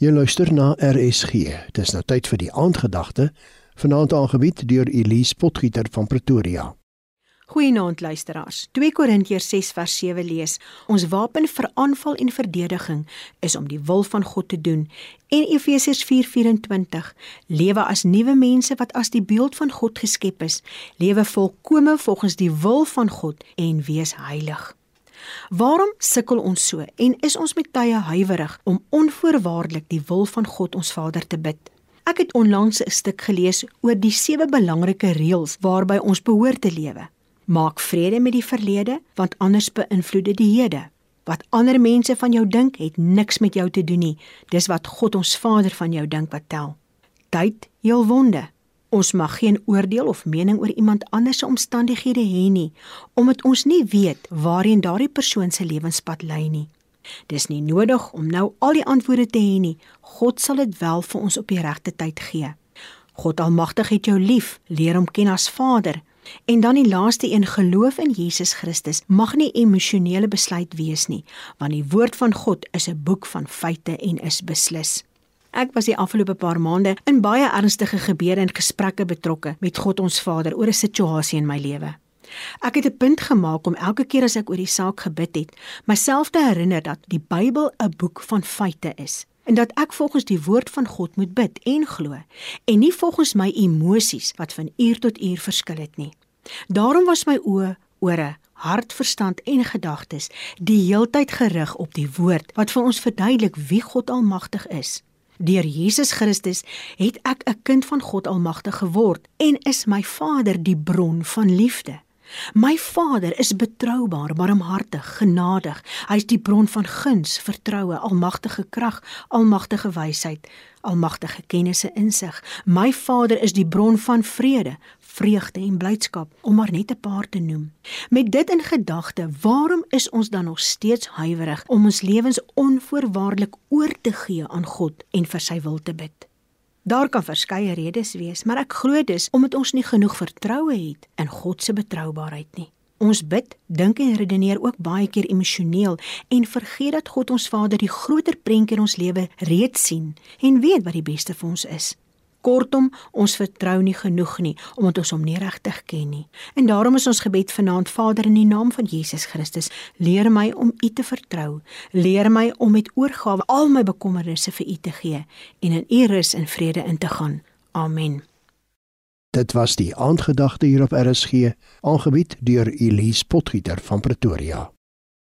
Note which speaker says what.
Speaker 1: Jy luister na RSG. Dis nou tyd vir die aandgedagte, vanaand aangebied deur Elise Potgieter van Pretoria.
Speaker 2: Goeienaand luisteraars. 2 Korintiërs 6 vers 7 lees: Ons wapen vir aanval en verdediging is om die wil van God te doen. En Efesiërs 4:24: Lewe as nuwe mense wat as die beeld van God geskep is, lewe volkome volgens die wil van God en wees heilig. Waarom sukkel ons so en is ons met tye huiwerig om onvoorwaardelik die wil van God ons Vader te bid? Ek het onlangs 'n stuk gelees oor die sewe belangrike reëls waarby ons behoort te lewe. Maak vrede met die verlede, want anders beïnvloed dit die hede. Wat ander mense van jou dink, het niks met jou te doen nie. Dis wat God ons Vader van jou dink wat tel. Tyd heel wonde. Ons mag geen oordeel of mening oor iemand anders se omstandighede hê nie, omdat ons nie weet waarheen daardie persoon se lewenspad lei nie. Dis nie nodig om nou al die antwoorde te hê nie. God sal dit wel vir ons op die regte tyd gee. God Almagtig het jou lief, leer hom ken as Vader. En dan die laaste een, geloof in Jesus Christus mag nie emosionele besluit wees nie, want die woord van God is 'n boek van feite en is beslis. Ek was die afgelope paar maande in baie ernstige gebeure en gesprekke betrokke met God ons Vader oor 'n situasie in my lewe. Ek het 'n punt gemaak om elke keer as ek oor die saak gebid het, myself te herinner dat die Bybel 'n boek van feite is en dat ek volgens die woord van God moet bid en glo en nie volgens my emosies wat van uur tot uur verskil het nie. Daarom was my oë, ore, hart, verstand en gedagtes die heeltyd gerig op die woord wat vir ons verduidelik wie God Almagtig is. Deur Jesus Christus het ek 'n kind van God Almagtig geword en is my Vader die bron van liefde. My Vader is betroubaar, barmhartig, genadig. Hy is die bron van guns, vertroue, almagtige krag, almagtige wysheid, almagtige kennis en insig. My Vader is die bron van vrede, vreugde en blydskap om maar net 'n paar te noem. Met dit in gedagte, waarom is ons dan nog steeds huiwerig om ons lewens onvoorwaardelik oor te gee aan God en vir sy wil te bid? Daar kan verskeie redes wees, maar ek glo dis omdat ons nie genoeg vertroue het in God se betroubaarheid nie. Ons bid, dink en redeneer ook baie keer emosioneel en vergeet dat God ons Vader die groter prentjie in ons lewe reeds sien en weet wat die beste vir ons is. Kortom, ons vertrou nie genoeg nie omdat ons hom nie regtig ken nie. En daarom is ons gebed vanaand Vader in die naam van Jesus Christus, leer my om U te vertrou. Leer my om met oorgawe al my bekommernisse vir U te gee en in U rus en vrede in te gaan. Amen.
Speaker 1: Dit was die aandgedagte hier op RSG, aangebied deur Elise Potgieter van Pretoria.